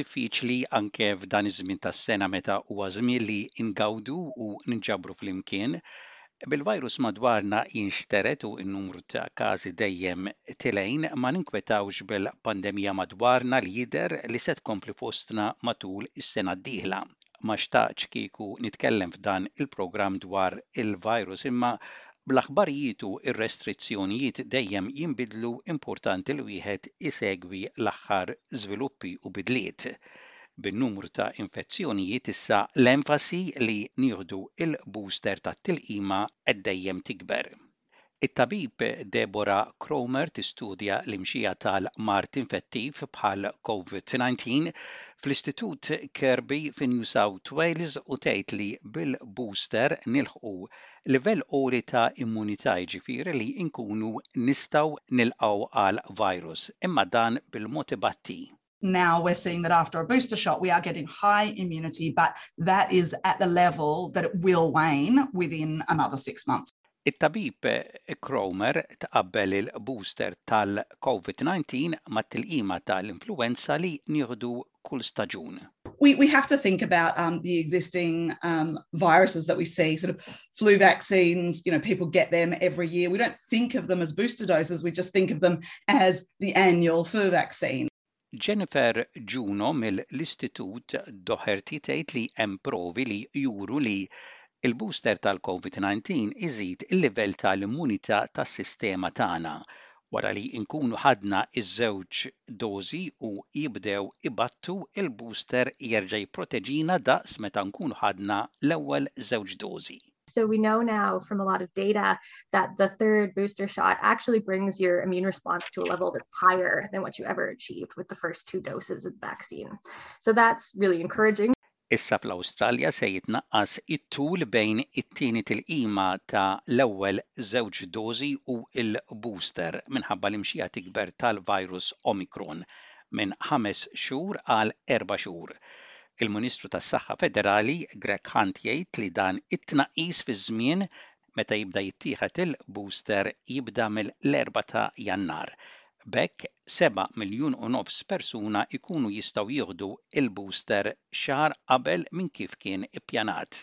diffiċli anke f'dan iż-żmien tas-sena meta huwa żmien li ngawdu u nġabru flimkien. Bil-virus madwarna jinxtered u n-numru ta' każi dejjem tilgħin, ma ninkwetawx bil-pandemija madwarna li jidher li se tkompli fostna matul is-sena d-dieħla. ma xtaqtx kieku nitkellem f'dan il-programm dwar il-virus imma bl-aħbarijiet u r-restrizzjonijiet dejjem jinbidlu importanti li wieħed isegwi l-aħħar żviluppi u bidliet. Bin-numru ta' infezzjonijiet issa l-enfasi li nieħdu l-booster tat-tilqima qed dejjem tikber. It-tabib Deborah Cromer tistudja l-imxija tal-mard infettiv bħal Covid-19 fl-Istitut Kirby fi New South Wales u tgħid li bil-booster nilħqu livell għoli ta' immunità jiġifieri li nkunu nistgħu nilqgħu għal virus imma dan bil-mod ibatti. now we're seeing that after a booster shot, we are getting high immunity, but that is at the level that it will wane within another six months it-tabib Cromer tqabbel il-booster tal-COVID-19 mat-tilqima tal-influenza li nieħdu kull staġun. We, we have to think about um, the existing um, viruses that we see, sort of flu vaccines, you know, people get them every year. We don't think of them as booster doses, we just think of them as the annual flu vaccine. Jennifer Juno mill-Istitut Doherty tgħid li hemm provi li juru li l-booster tal-Covid-19 iżid il-livell ta' l-immunità tas-sistema tagħna wara li nkunu ħadna ż-żewġ dożi u jibdew ibattu l-booster jerġa' jipproteġina daqs meta nkunu ħadna l-ewwel żewġ dożi. So we know now from a lot of data that the third booster shot actually brings your immune response to a level that's higher than what you ever achieved with the first two doses of the vaccine. So that's really encouraging. Issa fl-Awstralja se jitnaqqas it-tul bejn it-tieni tilqima ta' l-ewwel żewġ dożi u l-booster minħabba l-imxija tikber tal-virus Omicron minn ħames xhur għal erba' xhur. Il-Ministru tas-Saħħa Federali Greg Hunt jgħid li dan it-tnaqqis fiż-żmien meta jibda jittieħed il-booster jibda mill-l-Erbgħa ta' Jannar. B'hekk, seba' miljun u nofs persuna jkunu jistgħu jieħdu l-booster xahar qabel minn kif kien ippjanat.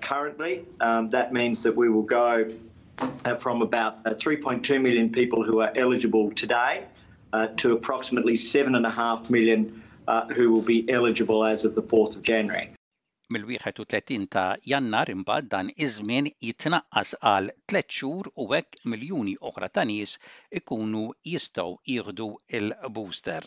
Currently, that means that we will go from about 3.2 million people who are eligible today to approximately 7.5 million who will be eligible as of the 4th of January. Mill-31 ta' Jannar imbagħad dan iż-żmien jitnaqqas għal tliet xhur u hekk miljuni oħra ta' nies ikunu jistgħu jieħdu l-booster.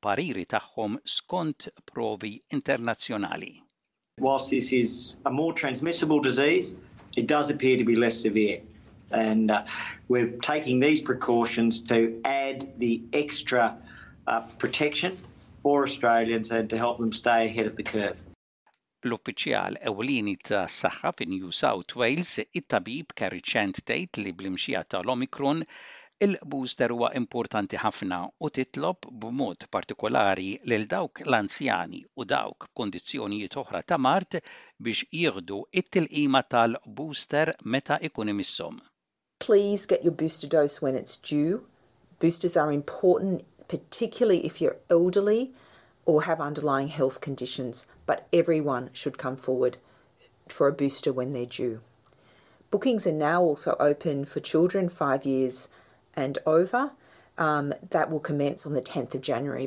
il-pariri tagħhom skont provi internazzjonali. Whilst this is a more transmissible disease, it does appear to be less severe. And uh, we're taking these precautions to add the extra uh, protection for Australians and to help them stay ahead of the curve. L-Uffiċjal Ewlieni tas-Saħħa fi New South Wales, it-Tabib Carrie Chant tgħid li bl-imxija tal-Omicron, il-booster huwa importanti ħafna u titlob b'mod partikolari lil dawk l-anzjani u dawk b'kundizzjonijiet oħra ta' mard biex jieħdu t-tilqima tal-booster meta jkun imisshom. Please get your booster dose when it's due. Boosters are important particularly if you're elderly or have underlying health conditions, but everyone should come forward for a booster when they're due. Bookings are now also open for children 5 years and over. Um, that will commence on the 10th of January.